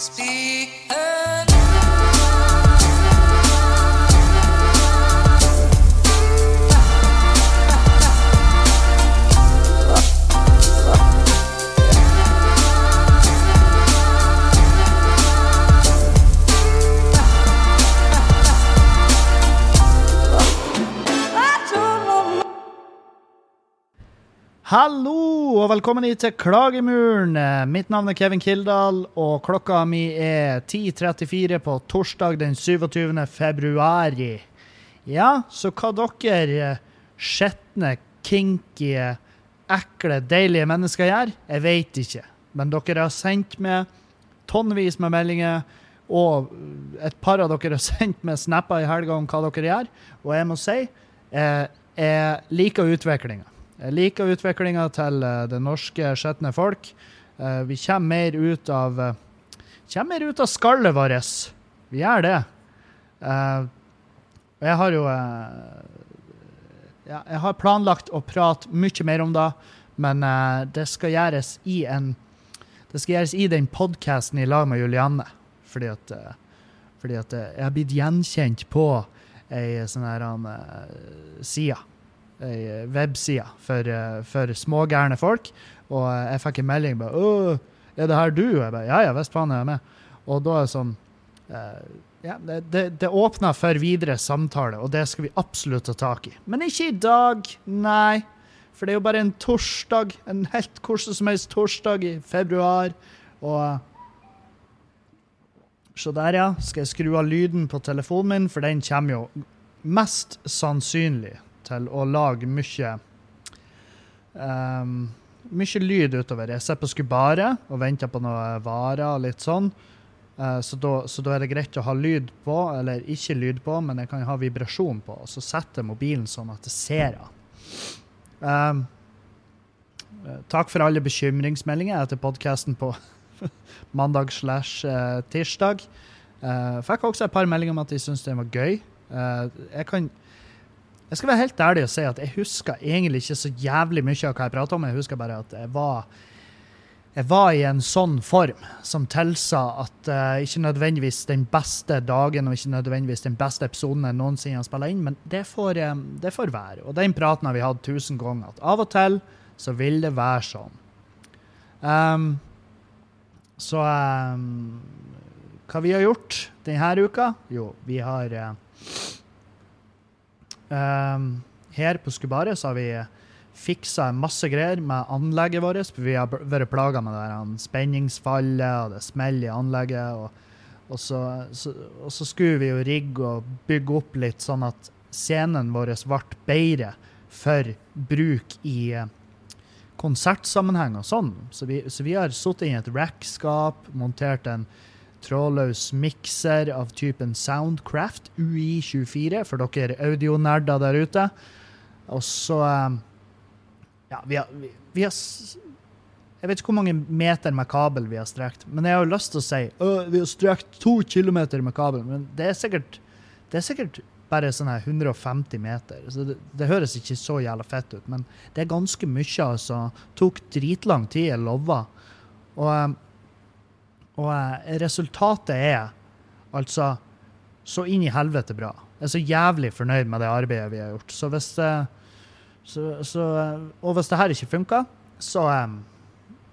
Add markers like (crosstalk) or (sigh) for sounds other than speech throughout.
Speak Hallo og velkommen hit til Klagemuren. Mitt navn er Kevin Kildahl, og klokka mi er 10.34 på torsdag den 27. februari. Ja, så hva dere eh, skjetne, kinky, ekle, deilige mennesker gjør, jeg vet ikke. Men dere har sendt meg tonnevis med meldinger, og et par av dere har sendt meg snapper i helga om hva dere gjør, og jeg må si eh, jeg liker utviklinga. Jeg liker utviklinga til eh, det norske skjetne folk. Eh, vi kommer mer ut av eh, kommer mer ut av skallet vårt. Vi gjør det. Og jeg har jo ja, Jeg har planlagt å prate mye mer om det, men det skal gjøres i en det skal gjøres i den podkasten i lag med Julianne. Fordi at, fordi at jeg har blitt gjenkjent på ei sånn her uh, side ei webside for, eh, for smågærne folk. Og jeg fikk en melding bare er det her du?' Og jeg bare 'Ja ja, visst faen er jeg med'. Og da er det sånn uh, ja, det, det, åpner for videre samtale, og det skal vi absolutt ta tak i. Men ikke i dag, nei. For det er jo bare en torsdag. En helt hvordan som helst torsdag i februar. Og Så der, ja. Skal jeg skru av lyden på telefonen min, for den kommer jo mest sannsynlig til å lage mye um, mye lyd utover. Jeg sitter på skubaret og venter på noen varer og litt sånn. Uh, så, da, så, da, er det greit å ha lyd på, eller ikke lyd på, men jeg kan ha vibrasjon på. Og så setter mobilen sånn at det ser av. Um, takk for alle bekymringsmeldinger etter podkasten på (laughs) mandag slash uh, tirsdag. Uh, fikk også et par meldinger om at de syntes den var gøy. Uh, jeg kan jeg skal være helt ærlig og si at jeg husker egentlig ikke så jævlig mye av hva jeg prater om. Jeg husker bare at jeg var, jeg var i en sånn form som tilsa at uh, ikke nødvendigvis den beste dagen og ikke nødvendigvis den beste episoden jeg noensinne har spilla inn, men det får, um, det får være. Og den praten har vi hatt tusen ganger. At av og til så vil det være sånn. Um, så um, hva vi har gjort denne uka? Jo, vi har uh, Um, her på Skubaret så har vi fiksa masse greier med anlegget vårt. Vi har vært plaga med det spenningsfallet, og det smeller i anlegget. Og, og, så, så, og, så, skulle vi jo rigge og bygge opp litt, sånn at scenen vår ble bedre for bruk i uh, konsertsammenheng og sånn. Så vi, så vi har sittet i et rackskap, montert en trådløs mikser av typen Soundcraft UI24 for dere audionerder der ute. Og så eh, Ja, vi har, vi, vi har, Jeg vet ikke hvor mange meter med kabel vi har strekt, men jeg har jo lyst til å si vi har strekt to kilometer med kabel, men det er sikkert, det er sikkert bare sånn her 150 meter. Så det, det, høres ikke så jævla fett ut, men det er ganske mye. altså. Tok dritlang tid, jeg lover. Og eh, og eh, resultatet er altså så inn i helvete bra. Jeg er så jævlig fornøyd med det arbeidet vi har gjort. Så hvis, så, så, og hvis det her ikke funker, så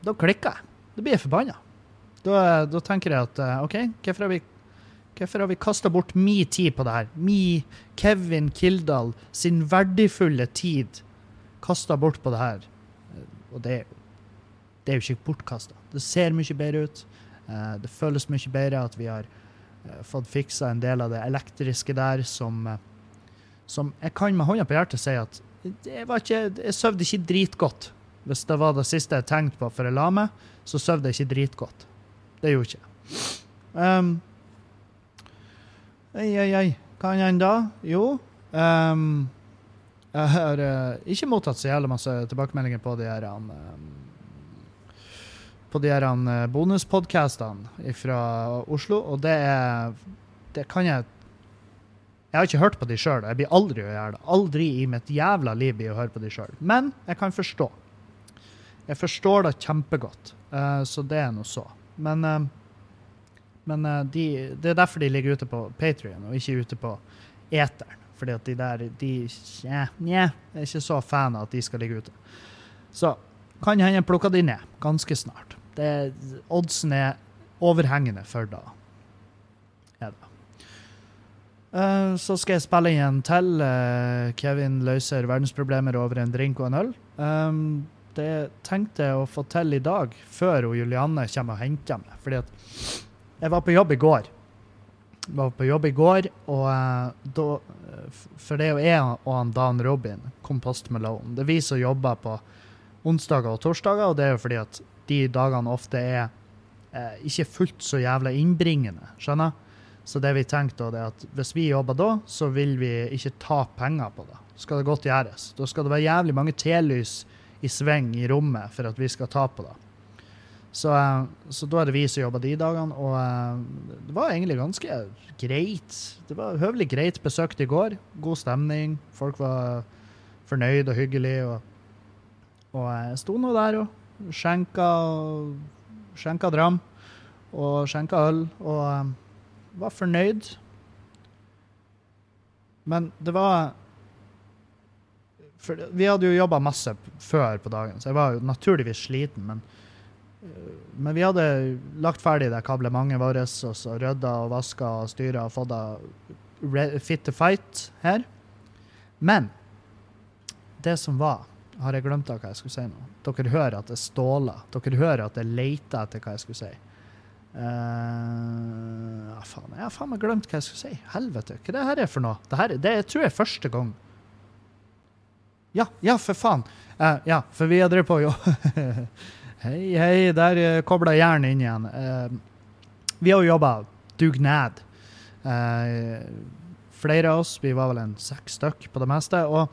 da klikker jeg. Da blir jeg forbanna. Da, da, tenker jeg at eh, OK, hvorfor har vi, hvorfor har vi kasta bort min tid på det her? Mi, Kevin Kildahl, sin verdifulle tid kasta bort på det her. Og det, det er jo ikke bortkasta. Det ser mye bedre ut. Eh, det føles mye bedre at vi har eh, fått fiksa en del av det elektriske der som, eh, som jeg kan med hånda på hjertet si at var ikke, jeg sov ikke dritgodt. Hvis det var det siste jeg tenkte på før jeg la meg, så sov jeg ikke dritgodt. Det gjorde jeg ikke. Um, ei, ei, ei. Hva annet da? Jo um, Jeg har uh, ikke mottatt så jævlig masse tilbakemeldinger på de her um, på de her eh, bonuspodkastene fra Oslo, og det er Det kan jeg Jeg har ikke hørt på de sjøl, jeg blir aldri å gjøre det. Aldri i mitt jævla liv blir å høre på de sjøl. Men jeg kan forstå. Jeg forstår det kjempegodt, uh, så det er nå så. Men uh, Men eh, de, det er derfor de ligger ute på Patrion, og ikke ute på eteren. Fordi at de der de, nja, jeg er ikke så fan av at de skal ligge ute. Så kan hende jeg plukker de ned ganske snart. Det, oddsen er overhengende for da. Eh, så skal jeg spille inn en til. Eh, Kevin løser verdensproblemer over en drink og en øl. Um, det tenkte jeg å få til i dag, før Julianne kommer og henter meg. Fordi at jeg var på jobb i går. Jeg var på jobb i går, og da For det er jo jeg og han Dan Robin, Kompost Malone. Det er vi som jobber på onsdager og torsdager, og det er jo fordi at de dagene ofte er eh, ikke fullt så jævla innbringende. Skjønner? Så det vi tenkte er at hvis vi jobber da, så vil vi ikke ta penger på det. Skal det godt gjøres. Da skal det være jævlig mange telys i sving i rommet for at vi skal ta på det. Så, eh, så da er det vi som jobber de dagene, og eh, det var egentlig ganske greit. Det var høvelig greit besøkt i går. God stemning. Folk var fornøyd og hyggelige. Og, og jeg sto nå der og skjenka, skjenka dram og skjenka øl, og um, var fornøyd. Men det var for vi hadde jo jobba masse før på dagen, så jeg var jo naturligvis sliten. Men, øh, men vi hadde lagt ferdig det kablementet vårt, og så rydda og vaska og styra og fått det fit to fight her. Men det som var Har jeg glemt av hva jeg skulle si nå? Dere hører at det ståler. Dere hører at jeg leter etter hva jeg skulle si. Uh, ja, faen, jeg har faen meg glemt hva jeg skulle si. Helvete, hva det her er for noe? Det, det jeg tror jeg er første gang ja, ja, for faen. Uh, ja, for vi har drevet på jo. (laughs) hei, hei, der uh, kobla hjernen inn igjen. Uh, vi har jo jobba dugnad. Uh, flere av oss, vi var vel en seks stykk på det meste. Og,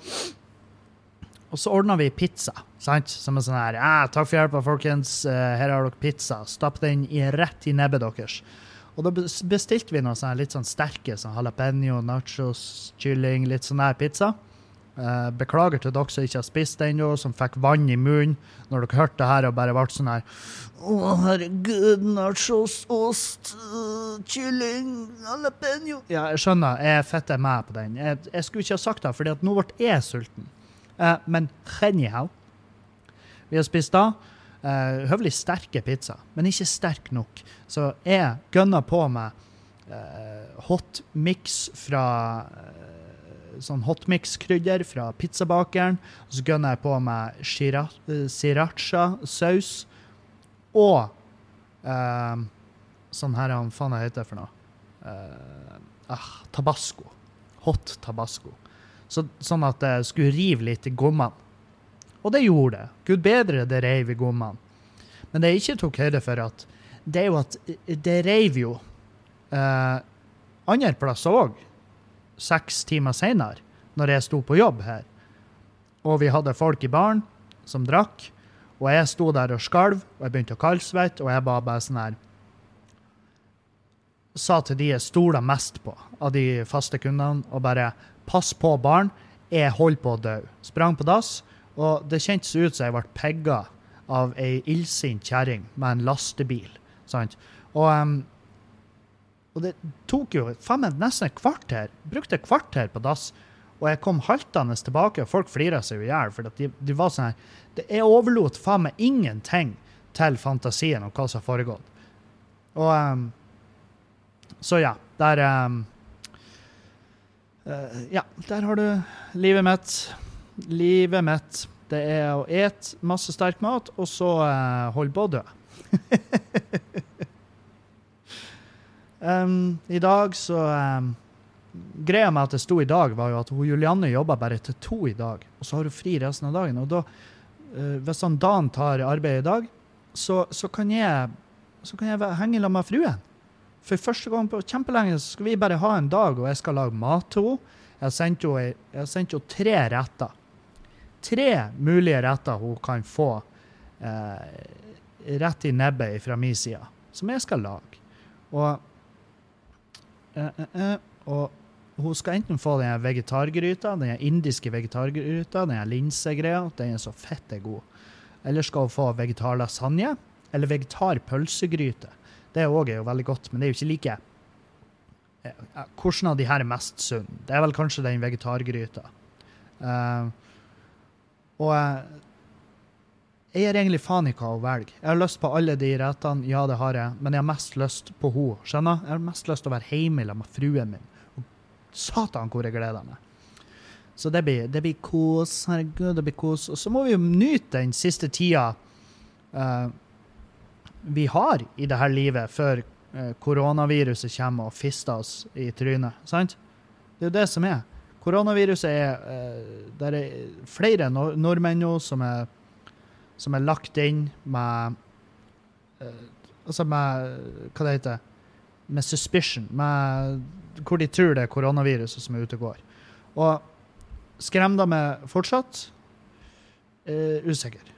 og så ordna vi pizza, sant? Som en sånn her ja, 'Takk for hjelpa, folkens. her har dere pizza. Stapp den i, rett i nebbet deres.' Og da bestilte vi noe sånn litt sånn sterke sånn jalapeño, nachos, kylling, litt sånn der pizza. Uh, beklager til dere som ikke har spist det ennå, som fikk vann i munnen når dere hørte det her og bare ble sånn her Å, herregud, nachos, ost, uh, kylling, jalapeño Ja, jeg skjønner, jeg er fette med på den. Jeg, jeg, skulle ikke ha sagt det, at nå ble jeg sulten. Uh, men genial. vi har spist da. Uh, høvelig sterke pizza, men ikke sterk nok. Så jeg gønner på med hot mix fra sånn hotmix-krydder fra pizzabakeren. Så gønner jeg på eh, sriracha-saus og uh, sånn her Hva faen heter det for noe? Uh, ah, tabasco. Hot tabasco. Så, sånn at det skulle rive litt i gommene. Og det gjorde det. Gud bedre det reiv i gommene. Men det jeg ikke tok høyde for, at det er jo at det reiv jo eh, andre plasser òg seks timer seinere, når jeg sto på jobb her. Og vi hadde folk i baren som drakk, og jeg sto der og skalv, og jeg begynte å kaldsvette, og jeg ba bare sånn her Sa til de jeg stoler mest på av de faste kundene, og bare Pass på barn, jeg holder på å dø. Sprang på dass, og det kjentes ut som jeg ble pegga av ei illsint kjerring med en lastebil. Sant? Og um, og det tok jo faen nesten et kvarter. Brukte et kvarter på dass. Og jeg kom haltende tilbake, og folk flira seg i hjel. For de, de, var sånn her Jeg overlot faen meg ingenting til fantasien om hva som har foregått. Og um, Så ja. Der um, uh, Ja, der har du livet mitt. Livet mitt. Det er å ete masse sterk mat, og så uh, holde på å dø. Um, (laughs) I dag så um, Greia med at det sto i dag, var jo at hun, Julianne jobba bare til to i dag. Og så har hun fri resten av dagen. Og da, uh, hvis han Dan tar arbeid i dag, så, så, kan jeg, så kan jeg henge sammen med fruen. For første gang på kjempelenge så skal vi bare ha en dag, og jeg skal lage mat til henne. Jeg har sendt henne, tre retter. Tre mulige retter hun kan få eh, rett i nebbet fra min side, som jeg skal lage. Og eh, eh, og hun skal enten få den vegetargryta, den indiske vegetargryta, den linsegreia, den er så fette god. Eller skal hun få vegetarlasagne, eller vegetarpølsegryte. Det òg er jo veldig godt, men det er jo ikke like eh, eh, Hvordan av de her er mest sunn? Det er vel kanskje den vegetargryta. Uh, og jeg, gir egentlig faen i hva å velge. Jeg har lyst på alle de rettene, ja, det har jeg, men jeg har mest lyst på henne. Skjønner? Jeg har mest lyst til å være hjemme med fruen min. Og satan, hvor jeg gleder meg. Så det blir, det blir kos. Herregud, det blir kos. Og så må vi jo nyte den siste tida uh, vi har i dette livet før uh, koronaviruset kommer og fister oss i trynet. Sant? Det er jo det som er. Koronaviruset er uh, Det er flere nor nordmenn nå som er, som er lagt inn med Altså med Hva det heter Med suspicion. Med hvor de tror det er koronaviruset som er ute og går. Og Skremmer de fortsatt? Uh, usikker.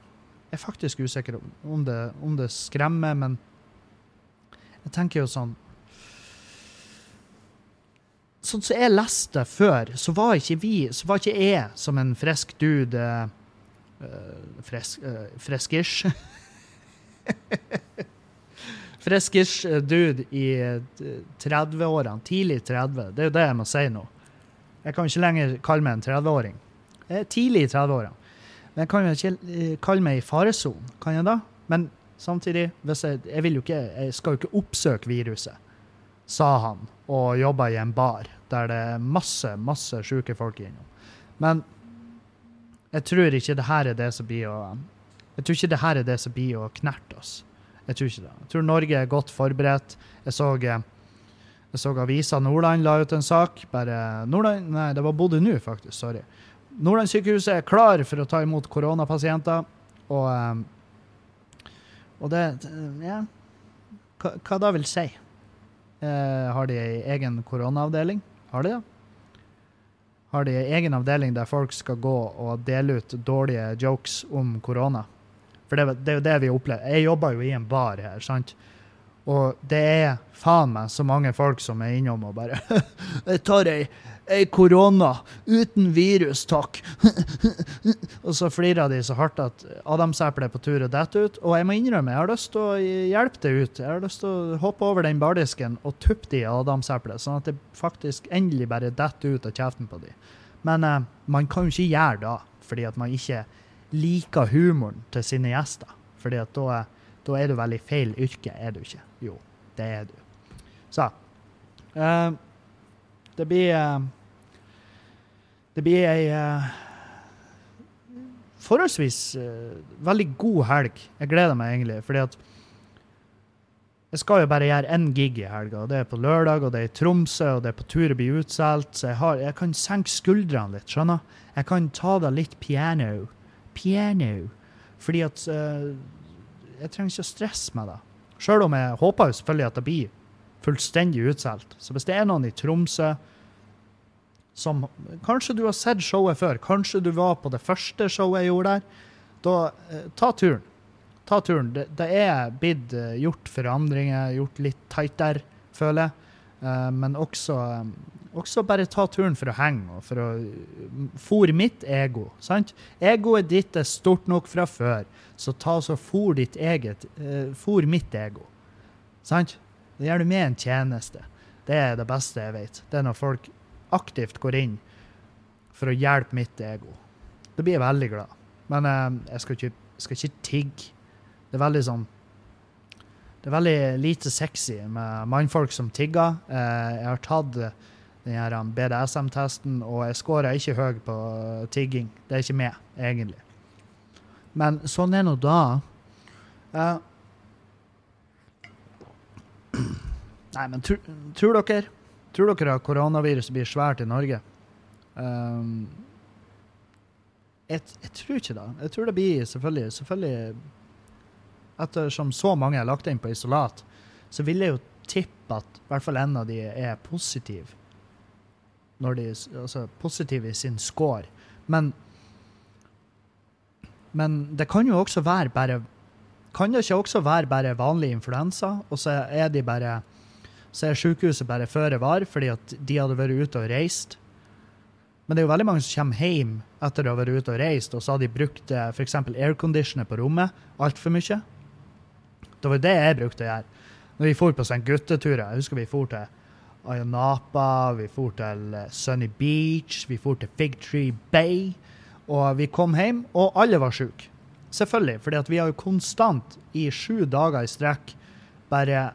Jeg er faktisk usikker om det, om det skremmer, men jeg tenker jo sånn Sånn som jeg leste før, så var ikke vi, så var ikke jeg som en frisk dude uh, fresk, uh, Freskish. (laughs) Freskish dude i 30-årene. Tidlig 30. Det er jo det jeg må si nå. Jeg kan ikke lenger kalle meg en 30-åring. Er tidlig i 30-åra. Men jeg kan jo ikke eh, kalle meg i faresonen, kan jeg da? Men samtidig, jeg, jeg, ikke, jeg skal jo ikke oppsøke viruset, sa han, og jobba i en bar der det er masse, masse sjuke folk innom. Men jeg tror ikke det her er det som blir å Jeg tror ikke det her er det som blir å knerte oss. Jeg tror ikke det. Jeg tror Norge er godt forberedt. Jeg så eh, jeg så avisa Nordland la ut en sak. bare Nordland, Nei, det var Bodø nå, faktisk. Sorry. Nordlandssykehuset er klar for å ta imot koronapasienter. Og, ehm, og det Ja, hva, hva da vil si? Eh, har de ei egen koronaavdeling? Har de det? Har de ei egen avdeling der folk skal gå og dele ut dårlige jokes om korona? For det, det er jo det vi opplever. Jeg jobber jo i en bar her, sant? Og det er faen meg så mange folk som er innom og bare (laughs) Jeg tar ei, korona uten virus, takk. (laughs) og så flirer de så hardt at adamseplet er på tur og detter ut. Og jeg må innrømme, jeg har lyst til å hjelpe det ut. Jeg har lyst til å hoppe over den bardisken og tuppe de i adamseplet, sånn at det faktisk endelig bare detter ut av kjeften på de. Men eh, man kan jo ikke gjøre det fordi at man ikke liker humoren til sine gjester. Fordi at da da er du veldig feil yrke, er du ikke? Det er du. Så uh, Det blir uh, Det blir ei uh, forholdsvis veldig god helg. Jeg gleder meg egentlig, fordi at jeg skal jo bare gjøre én gig i helga. Det er på lørdag, og det er i Tromsø, og det er på tur å bli utsolgt. Så jeg, har, jeg, kan senke skuldrene litt, skjønner Jeg kan ta det litt piano. Piano. Fordi at uh, jeg trenger ikke å stresse med det. Sjøl om jeg håper jo selvfølgelig at det blir fullstendig utsolgt. Så hvis det er noen i Tromsø som Kanskje du har sett showet før. Kanskje du var på det første showet jeg gjorde der. Da, eh, ta turen. Ta turen. Det, det er blitt eh, gjort forandringer, gjort litt tightere, føler jeg. Eh, men også, også bare ta turen for å henge og for å fòre mitt ego. sant? Egoet ditt er stort nok fra før. Så ta så fòr ditt eget uh, Fòr mitt ego. Sant? Det gjør du med en tjeneste. Det er det beste jeg vet. Det er når folk aktivt går inn for å hjelpe mitt ego. Da blir jeg veldig glad. Men uh, jeg skal ikke, skal ikke tigge. Det er veldig sånn Det er veldig lite sexy med mannfolk som tigger. Uh, jeg har tatt den BDSM-testen, og jeg scorer ikke høy på tigging. Det er ikke med, egentlig. Men sånn er nå da. Uh, (clears throat) nei, men tr tror dere Tror dere at koronaviruset blir svært i Norge? Um, jeg, jeg, tror ikke det. Jeg tror det blir selvfølgelig, selvfølgelig Ettersom så mange er lagt inn på isolat, så vil jeg jo tippe at i hvert fall en av de er positiv. Når de, altså positive i sin score. Men men det kan jo også være bare Kan det ikke også være bare vanlig influensa, og så er de bare så er sykehuset bare føre var fordi at de hadde vært ute og reist? Men det er jo veldig mange som kommer hjem etter å ha vært ute og reist, og så har de brukt eh, f.eks. airconditioner på rommet altfor mye. Det var det jeg brukte å gjøre. Når vi for på sånne gutteturer Jeg husker vi for til Ayanapa, vi for til eh, Sunny Beach, vi for til Fig Tree Bay. Og vi kom hjem, og alle var syke. Selvfølgelig, fordi vi har jo konstant i sju dager i strekk bare,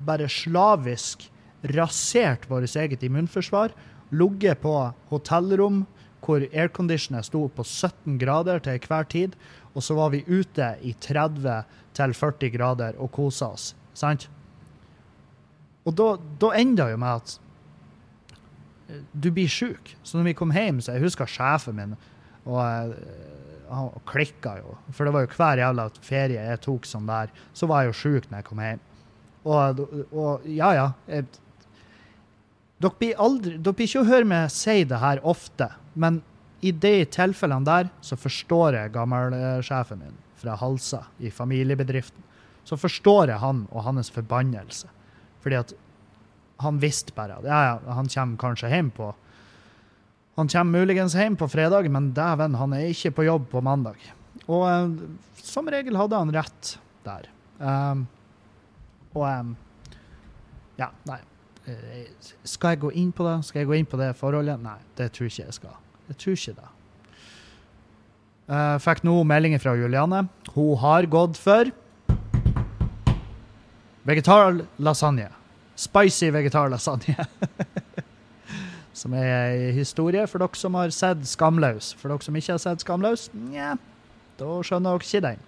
bare slavisk rasert vårt eget immunforsvar. Ligget på hotellrom hvor airconditioner sto på 17 grader til hver tid, og så var vi ute i 30 40 grader og kosa oss. Sant? Og da, da det jo med at eh, du blir sjuk. Så når vi kom hjem, så jeg husker sjefen min og eh, han klikka jo. For det var jo hver jævla ferie jeg tok sånn der, så var jeg jo sjuk når jeg kom hjem. Og, og ja, ja. Jeg, dere blir aldri Dere blir ikke å høre meg si det her ofte, men i de tilfellene der så forstår jeg gammelsjefen min fra Halsa i familiebedriften. Så forstår jeg han og hans forbannelse. Fordi at han visste bare at ja, ja, han kommer kanskje hjem på Han kommer muligens hjem på fredag, men dæven, han er ikke på jobb på mandag. Og uh, som regel hadde han rett der. Um, og um, Ja, nei. Uh, skal jeg gå inn på det? Skal jeg gå inn på det forholdet? Nei, det tror ikke jeg skal. Jeg tror ikke det. Uh, fikk nå meldinger fra Juliane. Hun har gått for vegetar lasagne. Spicy vegetar lasagne. (laughs) som er ei historie for dere som har sett Skamløs. For dere som ikke har sett Skamløs, nja, da skjønner dere ikke den.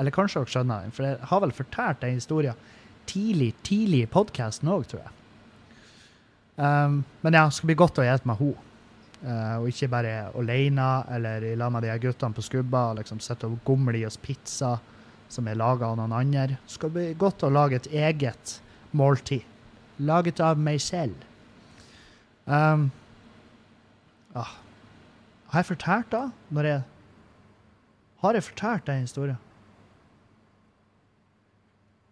Eller kanskje dere skjønner den, for jeg har vel fortalt den historien tidlig, tidlig i podkasten òg, tror jeg. Um, men ja, det skal bli godt å gjete med henne. Uh, og ikke bare alene eller i lag med de guttene på skubba og liksom sitte og gomle i oss pizza som er laga av noen andre. Det skal bli godt å lage et eget måltid. Laget av meg selv. Um, ah. Har jeg fortalt da? Når jeg Har jeg fortalt den historien?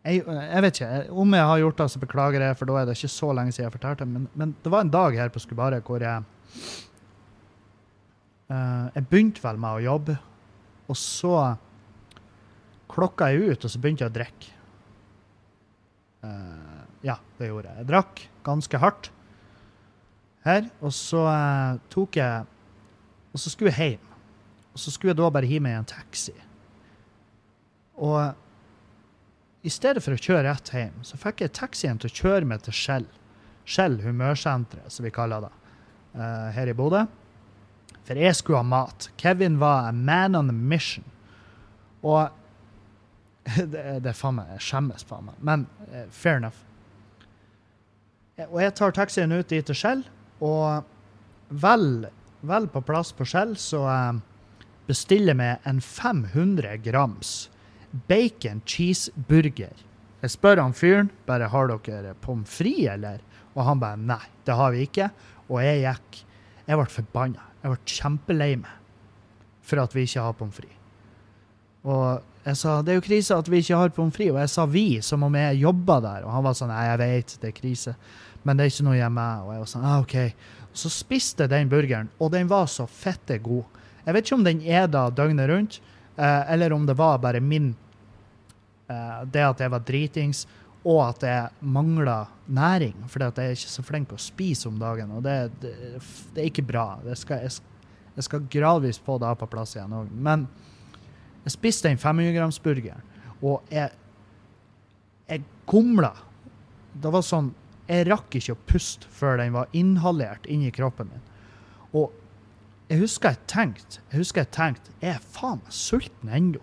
Jeg, jeg, vet ikke. Om jeg har gjort det, så beklager jeg, for da er det ikke så lenge siden jeg fortalte det. Men, men det var en dag her på Skubare hvor jeg Uh, jeg begynte vel med å jobbe, og så klokka jeg ut, og så begynte jeg å drikke. Uh, ja, det gjorde jeg. Jeg drakk ganske hardt her, og så uh, tok jeg Og så skulle jeg hjem. Og så skulle jeg da bare hive meg i en taxi. Og i stedet for å kjøre rett hjem, så fikk jeg taxien til å kjøre meg til Skjell. Skjell humørsenteret, som vi kaller det, her i Bodø. For jeg skulle ha mat. Kevin var a man on a mission. Og (laughs) det, det faen meg Jeg skjemmes faen meg. Men uh, fair enough. Og jeg tar taxien ut dit til Skjell, og vel, vel på plass på Skjell så uh, bestiller jeg en 500 grams bacon cheeseburger. Jeg spør han fyren bare har dere pommes frites, eller? Og han bare nei, det har vi ikke. Og jeg gikk Jeg ble forbanna. Jeg ble kjempelei meg for at vi ikke har pommes frites. Og jeg sa det er jo krise at vi ikke har pommes frites, og jeg sa vi som om jeg jobba der. Og han var sånn nei, jeg vet det er krise, men det er ikke noe hjemme. Og jeg var sånn ah, OK. Og så spiste jeg den burgeren, og den var så fette god. Jeg vet ikke om den er da døgnet rundt, eh, eller om det var bare min eh, Det at jeg var dritings, og at jeg mangla næring, at jeg er ikke så flink å spise om dagen. Og det, det, det er ikke bra. Skal, jeg, jeg, skal gradvis få det på plass igjen òg. Men jeg spiste den 500-gramsburgeren, og jeg, jeg kumla. Det var sånn Jeg rakk ikke å puste før den var inhalert inni kroppen min. Og jeg husker jeg tenkte Jeg husker jeg tenkte, jeg er faen meg sulten ennå.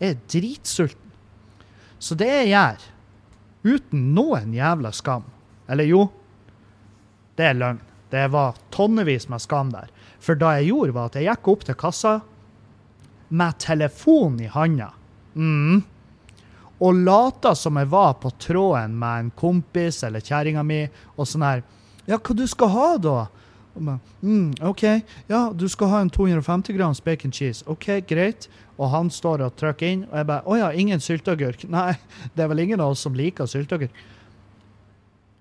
Jeg er dritsulten. Så det jeg gjør uten noen jævla skam. Eller jo, det er løgn. Det var tonnevis med skam der. For da jeg gjorde, var at jeg gikk opp til kassa med telefon i handa. Mm. Og lata som jeg var på tråden med en kompis eller kjerringa mi, og sånn her Ja, hva du skal ha, da? Mm, OK, ja, du skal ha en 250 grams bacon cheese. OK, greit og han står og trykker inn, og jeg bare Å ja, ingen sylteagurk. (laughs) Nei, det er vel ingen av oss som liker sylteagurk.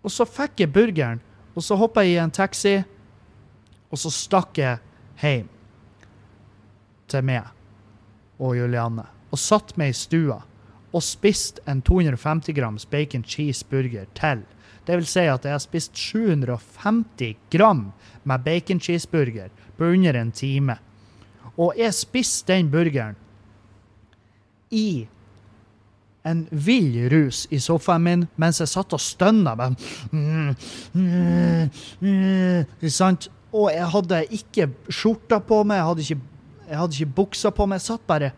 Og så fikk jeg burgeren, og så hoppa jeg i en taxi, og så stakk jeg hjem til meg og Julianne. Og satt meg i stua og spist en 250 grams bacon cheeseburger til. Det vil si at jeg har spist 750 gram med bacon cheeseburger på under en time. Og jeg spiste den burgeren i en vill rus i sofaen min mens jeg satt og stønna. Ikke sant? Og jeg hadde ikke skjorta på meg, jeg hadde ikke, jeg hadde ikke buksa på meg. Jeg satt bare,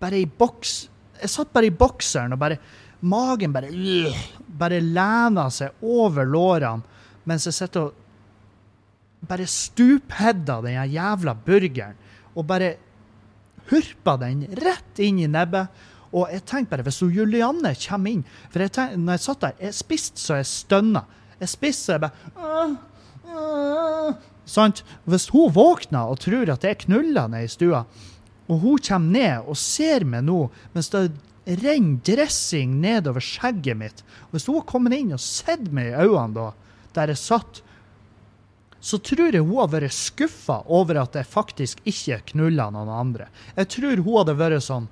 bare i boks. Jeg satt bare i bokseren og bare Magen bare bare lena seg over lårene mens jeg sitter og bare stuphedda den jævla burgeren og bare hurpa den rett inn i nebbet. Og jeg tenkte bare, hvis Julianne kommer inn For jeg tenkte, når jeg satt der, jeg spiste så jeg stønna. Jeg spiste så jeg bare Sant? Hvis hun våkner og tror at det knuller ned i stua, og hun kommer ned og ser meg nå mens det renner dressing nedover skjegget mitt Hvis hun har kommet inn og sett meg i øynene da, der jeg satt, så tror jeg hun har vært skuffa over at jeg faktisk ikke knulla noen andre. Jeg tror hun hadde vært sånn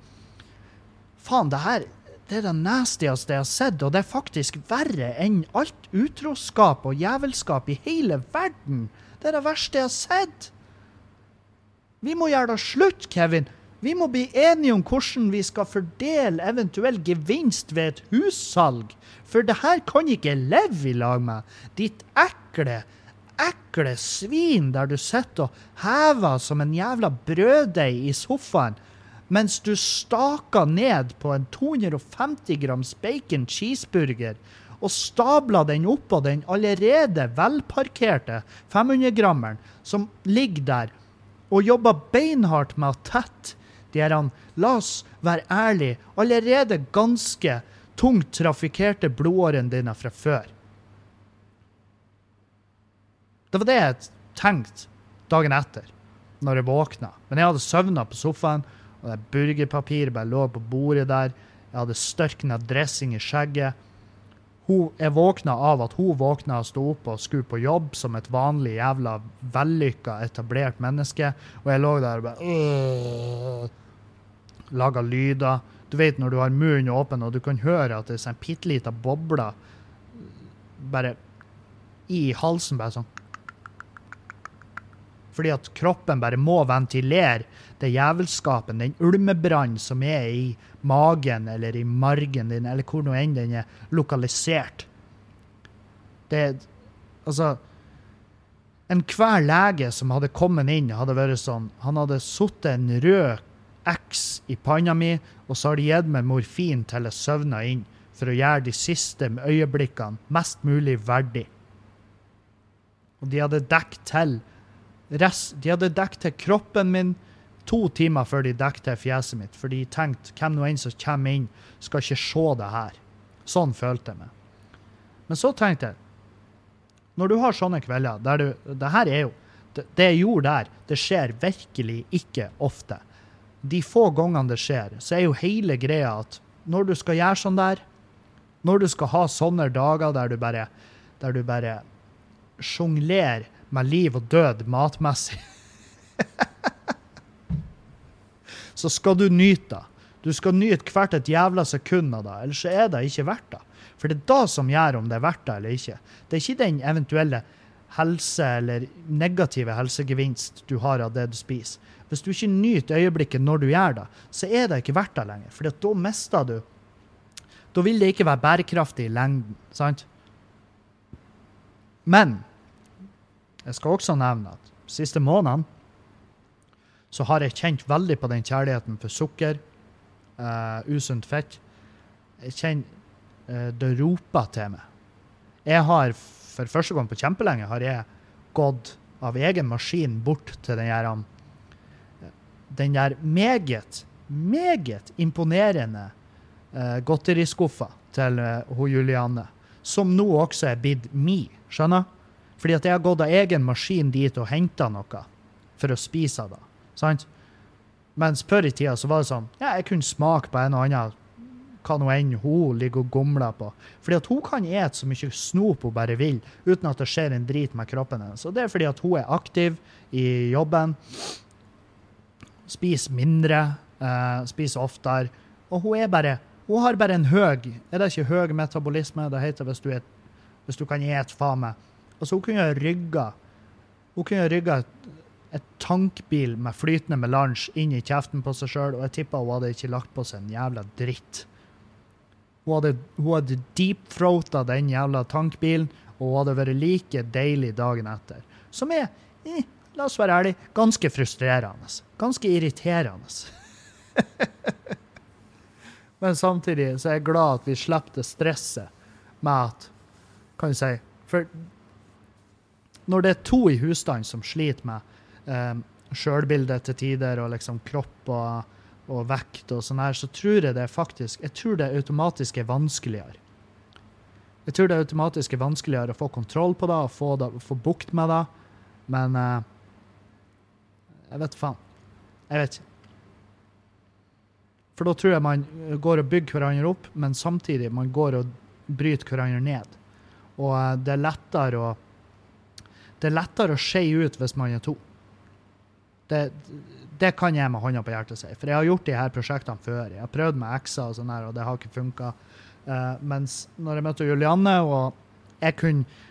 Faen, det her det er det nastieste jeg har sett, og det er faktisk verre enn alt utroskap og jævelskap i hele verden. Det er det verste jeg har sett. Vi må gjøre det slutt, Kevin. Vi må bli enige om hvordan vi skal fordele eventuell gevinst ved et hussalg. For det her kan ikke leve i lag med. Ditt ekle, ekle svin der du sitter og hever som en jævla brøddeig i sofaen mens du staka ned på en 250 grams bacon cheeseburger og stabla den oppå den allerede velparkerte 500-grammeren som ligger der, og jobba beinhardt med å tette de her, la oss være ærlige, allerede ganske tungt trafikkerte blodårene dine fra før. Det var det jeg tenkte dagen etter, når jeg våkna. Men jeg hadde søvna på sofaen og det burgerpapiret bare lå på bordet der. Jeg hadde størkna dressing i skjegget. Hun, jeg våkna av at hun våkna og sto opp og skulle på jobb som et vanlig jævla vellykka, etablert menneske. Og jeg lå der og bare øh, Laga lyder. Du vet når du har munnen åpen og du kan høre at det er en bitte lita boble bare i halsen. bare sånn fordi at kroppen bare må ventilere det jævelskapen, den ulmebrannen som er i magen eller i margen din, eller hvor nå enn den er lokalisert. Det Altså Enhver lege som hadde kommet inn, hadde vært sånn Han hadde satt en rød X i panna mi, og så har de gitt meg morfin til jeg søvna inn, for å gjøre de siste øyeblikkene mest mulig verdig. Og de hadde dekket til rest, De hadde dekket til kroppen min to timer før de dekket til fjeset mitt, for de tenkte hvem nå enn som kommer inn, skal ikke se det her. Sånn følte jeg meg. Men så tenkte jeg Når du har sånne kvelder der du Det her er jo Det, det jeg gjorde der, det skjer virkelig ikke ofte. De få gangene det skjer, så er jo hele greia at når du skal gjøre sånn der, når du skal ha sånne dager der du bare der du bare sjonglerer med liv og død matmessig så skal du nyte det. Du skal nyte hvert et jævla sekund av det, ellers er det ikke verdt det. For det er det som gjør om det er verdt det eller ikke. Det er ikke den eventuelle helse- eller negative helsegevinst du har av det du spiser. Hvis du ikke nyter øyeblikket når du gjør det, så er det ikke verdt det lenger. For da mister du Da vil det ikke være bærekraftig i lengden. sant? Men jeg skal også nevne at siste månedene så har jeg kjent veldig på den kjærligheten for sukker, uh, usunt fett. Jeg kjenner uh, det roper til meg. Jeg har for første gang på kjempelenge har jeg gått av egen maskin bort til den der, um, den der meget, meget imponerende uh, godteriskuffa til uh, Julianne, som nå også er blitt mi. Skjønner? Fordi at jeg har gått av egen maskin dit og henta noe for å spise av det. Sant? Mens før i tida så var det sånn Ja, jeg kunne smake på en og annen hva nå enn hun ligger og gomler på. Fordi at hun kan ete så mye snop hun bare vil, uten at det skjer en drit med kroppen hennes. Og det er fordi at hun er aktiv i jobben, spiser mindre, eh, spiser oftere. Og hun er bare Hun har bare en høg Er det ikke høg metabolisme det heter hvis du, er, hvis du kan ete faen meg? Altså, hun kunne rygga Hun kunne rygga et, tankbil med flytende melange inn i kjeften på seg sjøl, og jeg tippa hun hadde ikke lagt på seg en jævla dritt. Hun hadde, hun hadde deepthroata den jævla tankbilen, og hun hadde vært like deilig dagen etter. Som er, eh, la oss være ærlige, ganske frustrerende. Ganske irriterende. (laughs) Men samtidig så er jeg glad at vi slipper det stresset med at Kan du si For når det er to i husstanden som sliter med eh, sjølbildet til tider, og liksom kropp og, og vekt og sånn her, så tror jeg det faktisk Jeg tror det automatisk er vanskeligere. Jeg tror det automatisk er vanskeligere å få kontroll på det og få, det, få bukt med det, men eh, Jeg vet faen. Jeg vet ikke. For da tror jeg man går og bygger hverandre opp, men samtidig man går og bryter hverandre ned. Og eh, det er lettere å det er lettere å skeie ut hvis man er to. Det, det, kan jeg med hånda på hjertet si. For jeg har gjort de her prosjektene før. Jeg har prøvd med ekser og sånn her, og det har ikke funka. Uh, eh, mens når jeg møtte Julianne, og jeg kunne,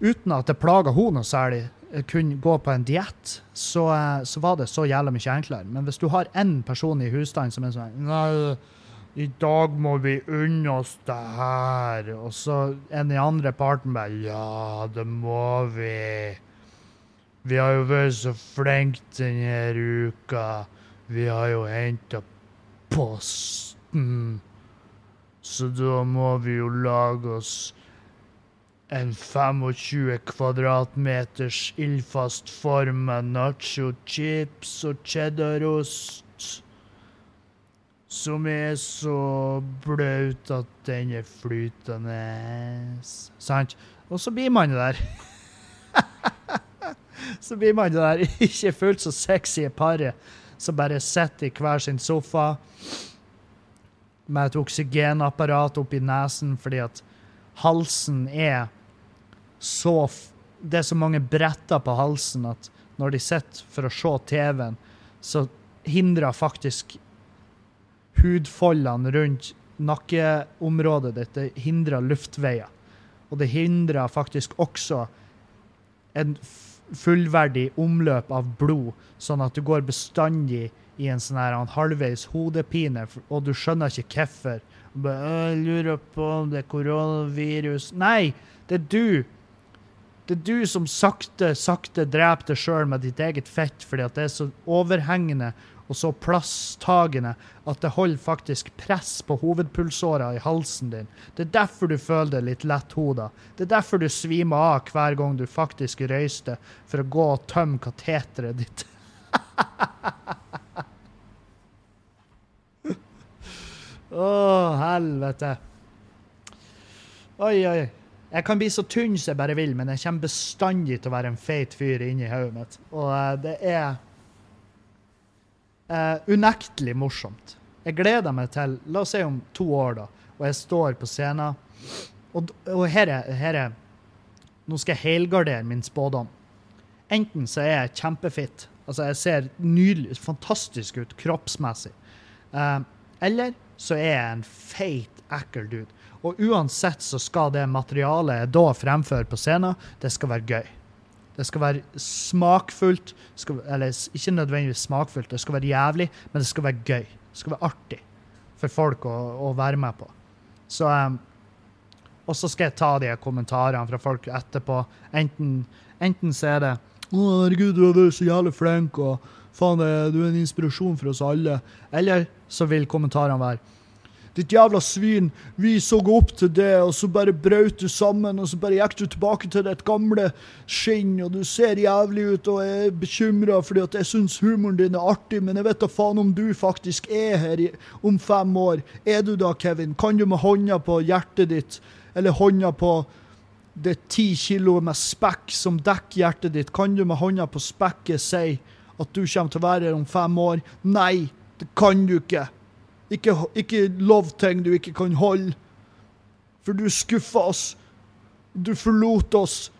uten at det plaga henne noe særlig, kunne gå på en diett, så, uh, så, var det så jævlig mye enklere. Men hvis du har én person i husstanden som er sånn i dag må vi unne oss det her. Og så en i andre parten bare Ja, det må vi. Vi har jo vært så flinke denne uka. Vi har jo henta posten. Så da må vi jo lage oss en 25 kvadratmeters ildfast form med nacho chips og cheddarost som er så blaut at den er flytende. Sant? Og så blir man det der. (laughs) så blir man det der ikke fullt så sexy paret som bare sitter i hver sin sofa med et oksygenapparat oppi nesen fordi at halsen er så Det er så mange bretter på halsen at når de sitter for å se TV-en, så hindrer faktisk hudfoldene rundt nakkeområdet ditt det hindrer luftveier. Og det hindrer faktisk også en fullverdig omløp av blod, sånn at du går bestandig i en sånn her halvveis hodepine, og du skjønner ikke hvorfor. Lurer på om det er koronavirus Nei, det er du. Det er du som sakte, sakte dreper deg sjøl med ditt eget fett fordi at det er så overhengende og så plasstagende at det holder faktisk press på hovedpulsåra i halsen din. Det er derfor du føler deg litt letthoda. Det er derfor du svimer av hver gang du faktisk røyster for å gå og tømme kateteret ditt. (laughs) Å, oh, helvete. Oi, oi. Jeg kan bli så tynn som jeg bare vil, men jeg kommer bestandig til å være en feit fyr inni hodet mitt. Og uh, det er Uh, unektelig morsomt. Jeg gleder meg til La oss si om to år, da, og jeg står på scenen. Og, og her, er, her er Nå skal jeg helgardere min spådom. Enten så er jeg kjempefitt, altså jeg ser nydelig, fantastisk ut kroppsmessig. Uh, eller så er jeg en feit, ekkel dude. Og uansett så skal det materialet jeg da fremfører på scenen, det skal være gøy. Det skal være smakfullt. Skal, eller ikke nødvendigvis smakfullt, det skal være jævlig, men det skal være gøy. Det skal være artig for folk å, å være med på. Så um, Og så skal jeg ta de kommentarene fra folk etterpå. Enten, enten så er det 'Å, herregud, du har vært så jævlig flink', og 'faen, du er en inspirasjon for oss alle'. Eller så vil kommentarene være ditt jævla svin, vi så opp til det, og så bare brøt du sammen, og så bare gikk du tilbake til ditt gamle skinn, og du ser jævlig ut, og er bekymra fordi at jeg syns humoren din er artig, men jeg vet da faen om du faktisk er her i, om fem år. Er du da, Kevin? Kan du med hånda på hjertet ditt, eller hånda på det ti kilo med spekk som dekker hjertet ditt, kan du med hånda på spekket si at du kommer til å være her om fem år? Nei, det kan du ikke. Ikke, ikke lov ting du ikke kan holde. For du skuffa oss. Du forlot oss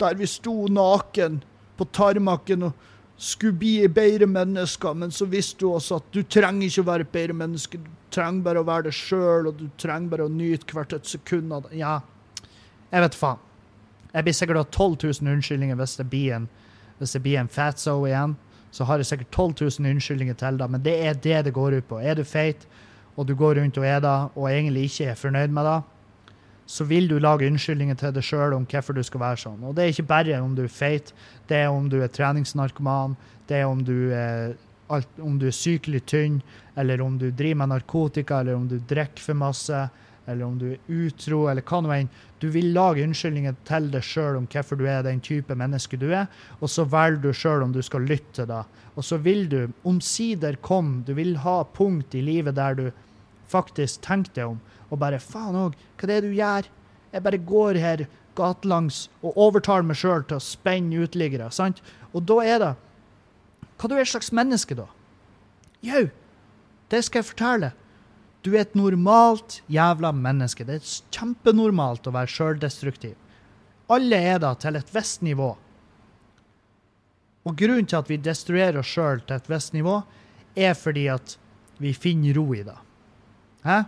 der vi sto naken på tarmaken og skulle bli bedre mennesker, men så visste du også at du trenger ikke å være et bedre menneske. Du trenger bare å være det sjøl, og du trenger bare å nyte hvert et sekund av det. Ja, jeg vet faen. Jeg blir sikkert ha 12 000 unnskyldninger hvis det blir en, hvis det en fatso igjen. Så har jeg sikkert 12 000 unnskyldninger til deg, men det er det det går ut på. Er du feit, og du går rundt og er det, og egentlig ikke er fornøyd med det, så vil du lage unnskyldninger til deg sjøl om hvorfor du skal være sånn. Og det er ikke bare om du er feit, det er om du er treningsnarkoman, det er om du er, alt, om du er sykelig tynn, eller om du driver med narkotika, eller om du drikker for masse, eller om du er utro, eller hva nå enn. Du vil lage unnskyldninger til deg sjøl om hvorfor du er den type menneske du er, og så velger du sjøl om du skal lytte til det. Og så vil du omsider komme, du vil ha punkt i livet der du faktisk tenker deg om og bare faen òg, hva det er du gjør? Jeg bare går her gatelangs og overtaler meg sjøl til å spenne uteliggere. sant? Og da er det Hva du er slags menneske, da? Jau, det skal jeg fortelle. Du er et normalt jævla menneske. Det er kjempenormalt å være sjøldestruktiv. Alle er da til et visst nivå. Og grunnen til at vi destruerer oss sjøl til et visst nivå, er fordi at vi finner ro i det. Hæ?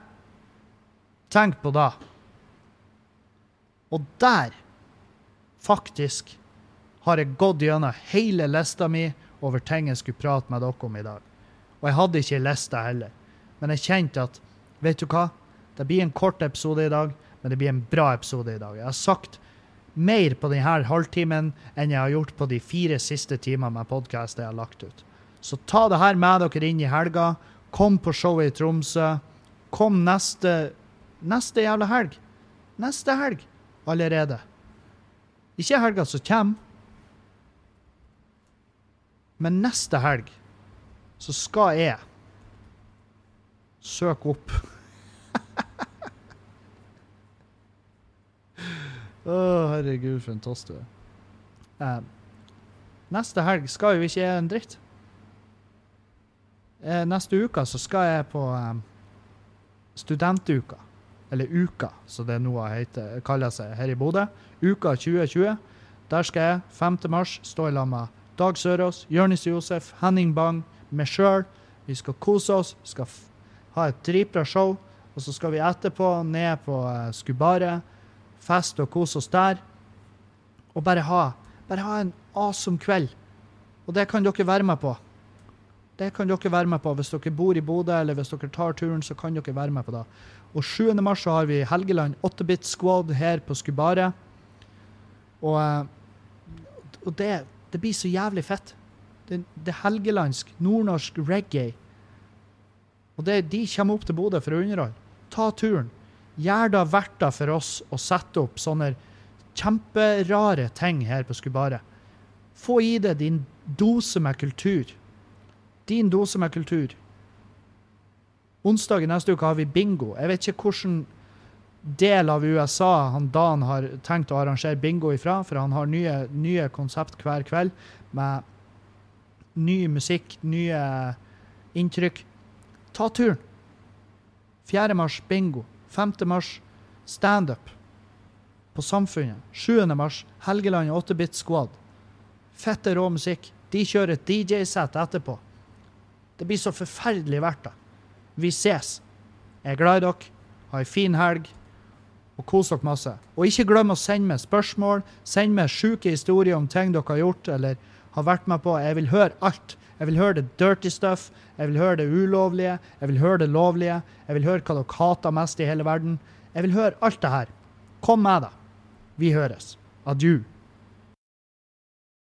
Tenk på det. Og der, faktisk, har jeg gått gjennom hele lista mi over ting jeg skulle prate med dere om i dag. Og jeg hadde ikke lista heller. Men jeg kjente at vet du hva? Det blir en kort episode i dag, men det blir en bra episode i dag. Jeg har sagt mer på denne halvtimen enn jeg har gjort på de fire siste timene med podkast jeg har lagt ut. Så ta det her med dere inn i helga. Kom på showet i Tromsø. Kom neste Neste jævla helg. Neste helg allerede. Ikke helga som kommer, men neste helg så skal jeg søke opp Å, herregud, for en tass du er. Eh, neste helg skal jo ikke en dritt. Uh, neste uke så skal jeg på um, studentuka eller Uka, som det nå heter, kaller seg her i Bodø. Uka 2020. Der skal jeg 5. mars stå i lag med Dag Sørås, Jonis Josef, Henning Bang, meg sjøl. Vi skal kose oss, skal ha et dritbra show. Og så skal vi etterpå ned på uh, Skubare, feste og kose oss der. Og bare ha, bare ha en awesome kveld. Og det kan dere være med på. Det kan dere være med på. Hvis dere bor i Bodø eller hvis dere tar turen, så kan dere være med på det. Og 7. mars så har vi Helgeland 8-bit squad her på Skubare. Og, eh, og det, det, blir så jævlig fett. Det, det helgelandsk, nordnorsk reggae. Og det, de kommer opp til Bodø for å underholde. Ta turen. Gjør det verdt det for oss å sette opp sånne kjemperare ting her på Skubare. Få i deg din dose med kultur. Din dose med kultur. Onsdag i neste uke har vi bingo. Jeg vet ikke hvilken del av USA han Dan har tenkt å arrangere bingo ifra, for han har nye, nye konsept hver kveld med ny musikk, nye inntrykk. Ta turen. 4. mars bingo. 5. mars standup på Samfunnet. 7. mars Helgeland 8-bit squad. Fette rå musikk. De kjører et DJ-sett etterpå. Det blir så forferdelig verdt det. Vi ses. Jeg er glad i dere. Ha ei en fin helg. Og kos dere masse. Og ikke glem å sende meg spørsmål. Send meg sjuke historier om ting dere har gjort eller har vært med på. Jeg vil høre alt. Jeg vil høre det dirty stuff. Jeg vil høre det ulovlige. Jeg vil høre det lovlige. Jeg vil høre hva dere hater mest i hele verden. Jeg vil høre alt det her. Kom med det. Vi høres. Adjø.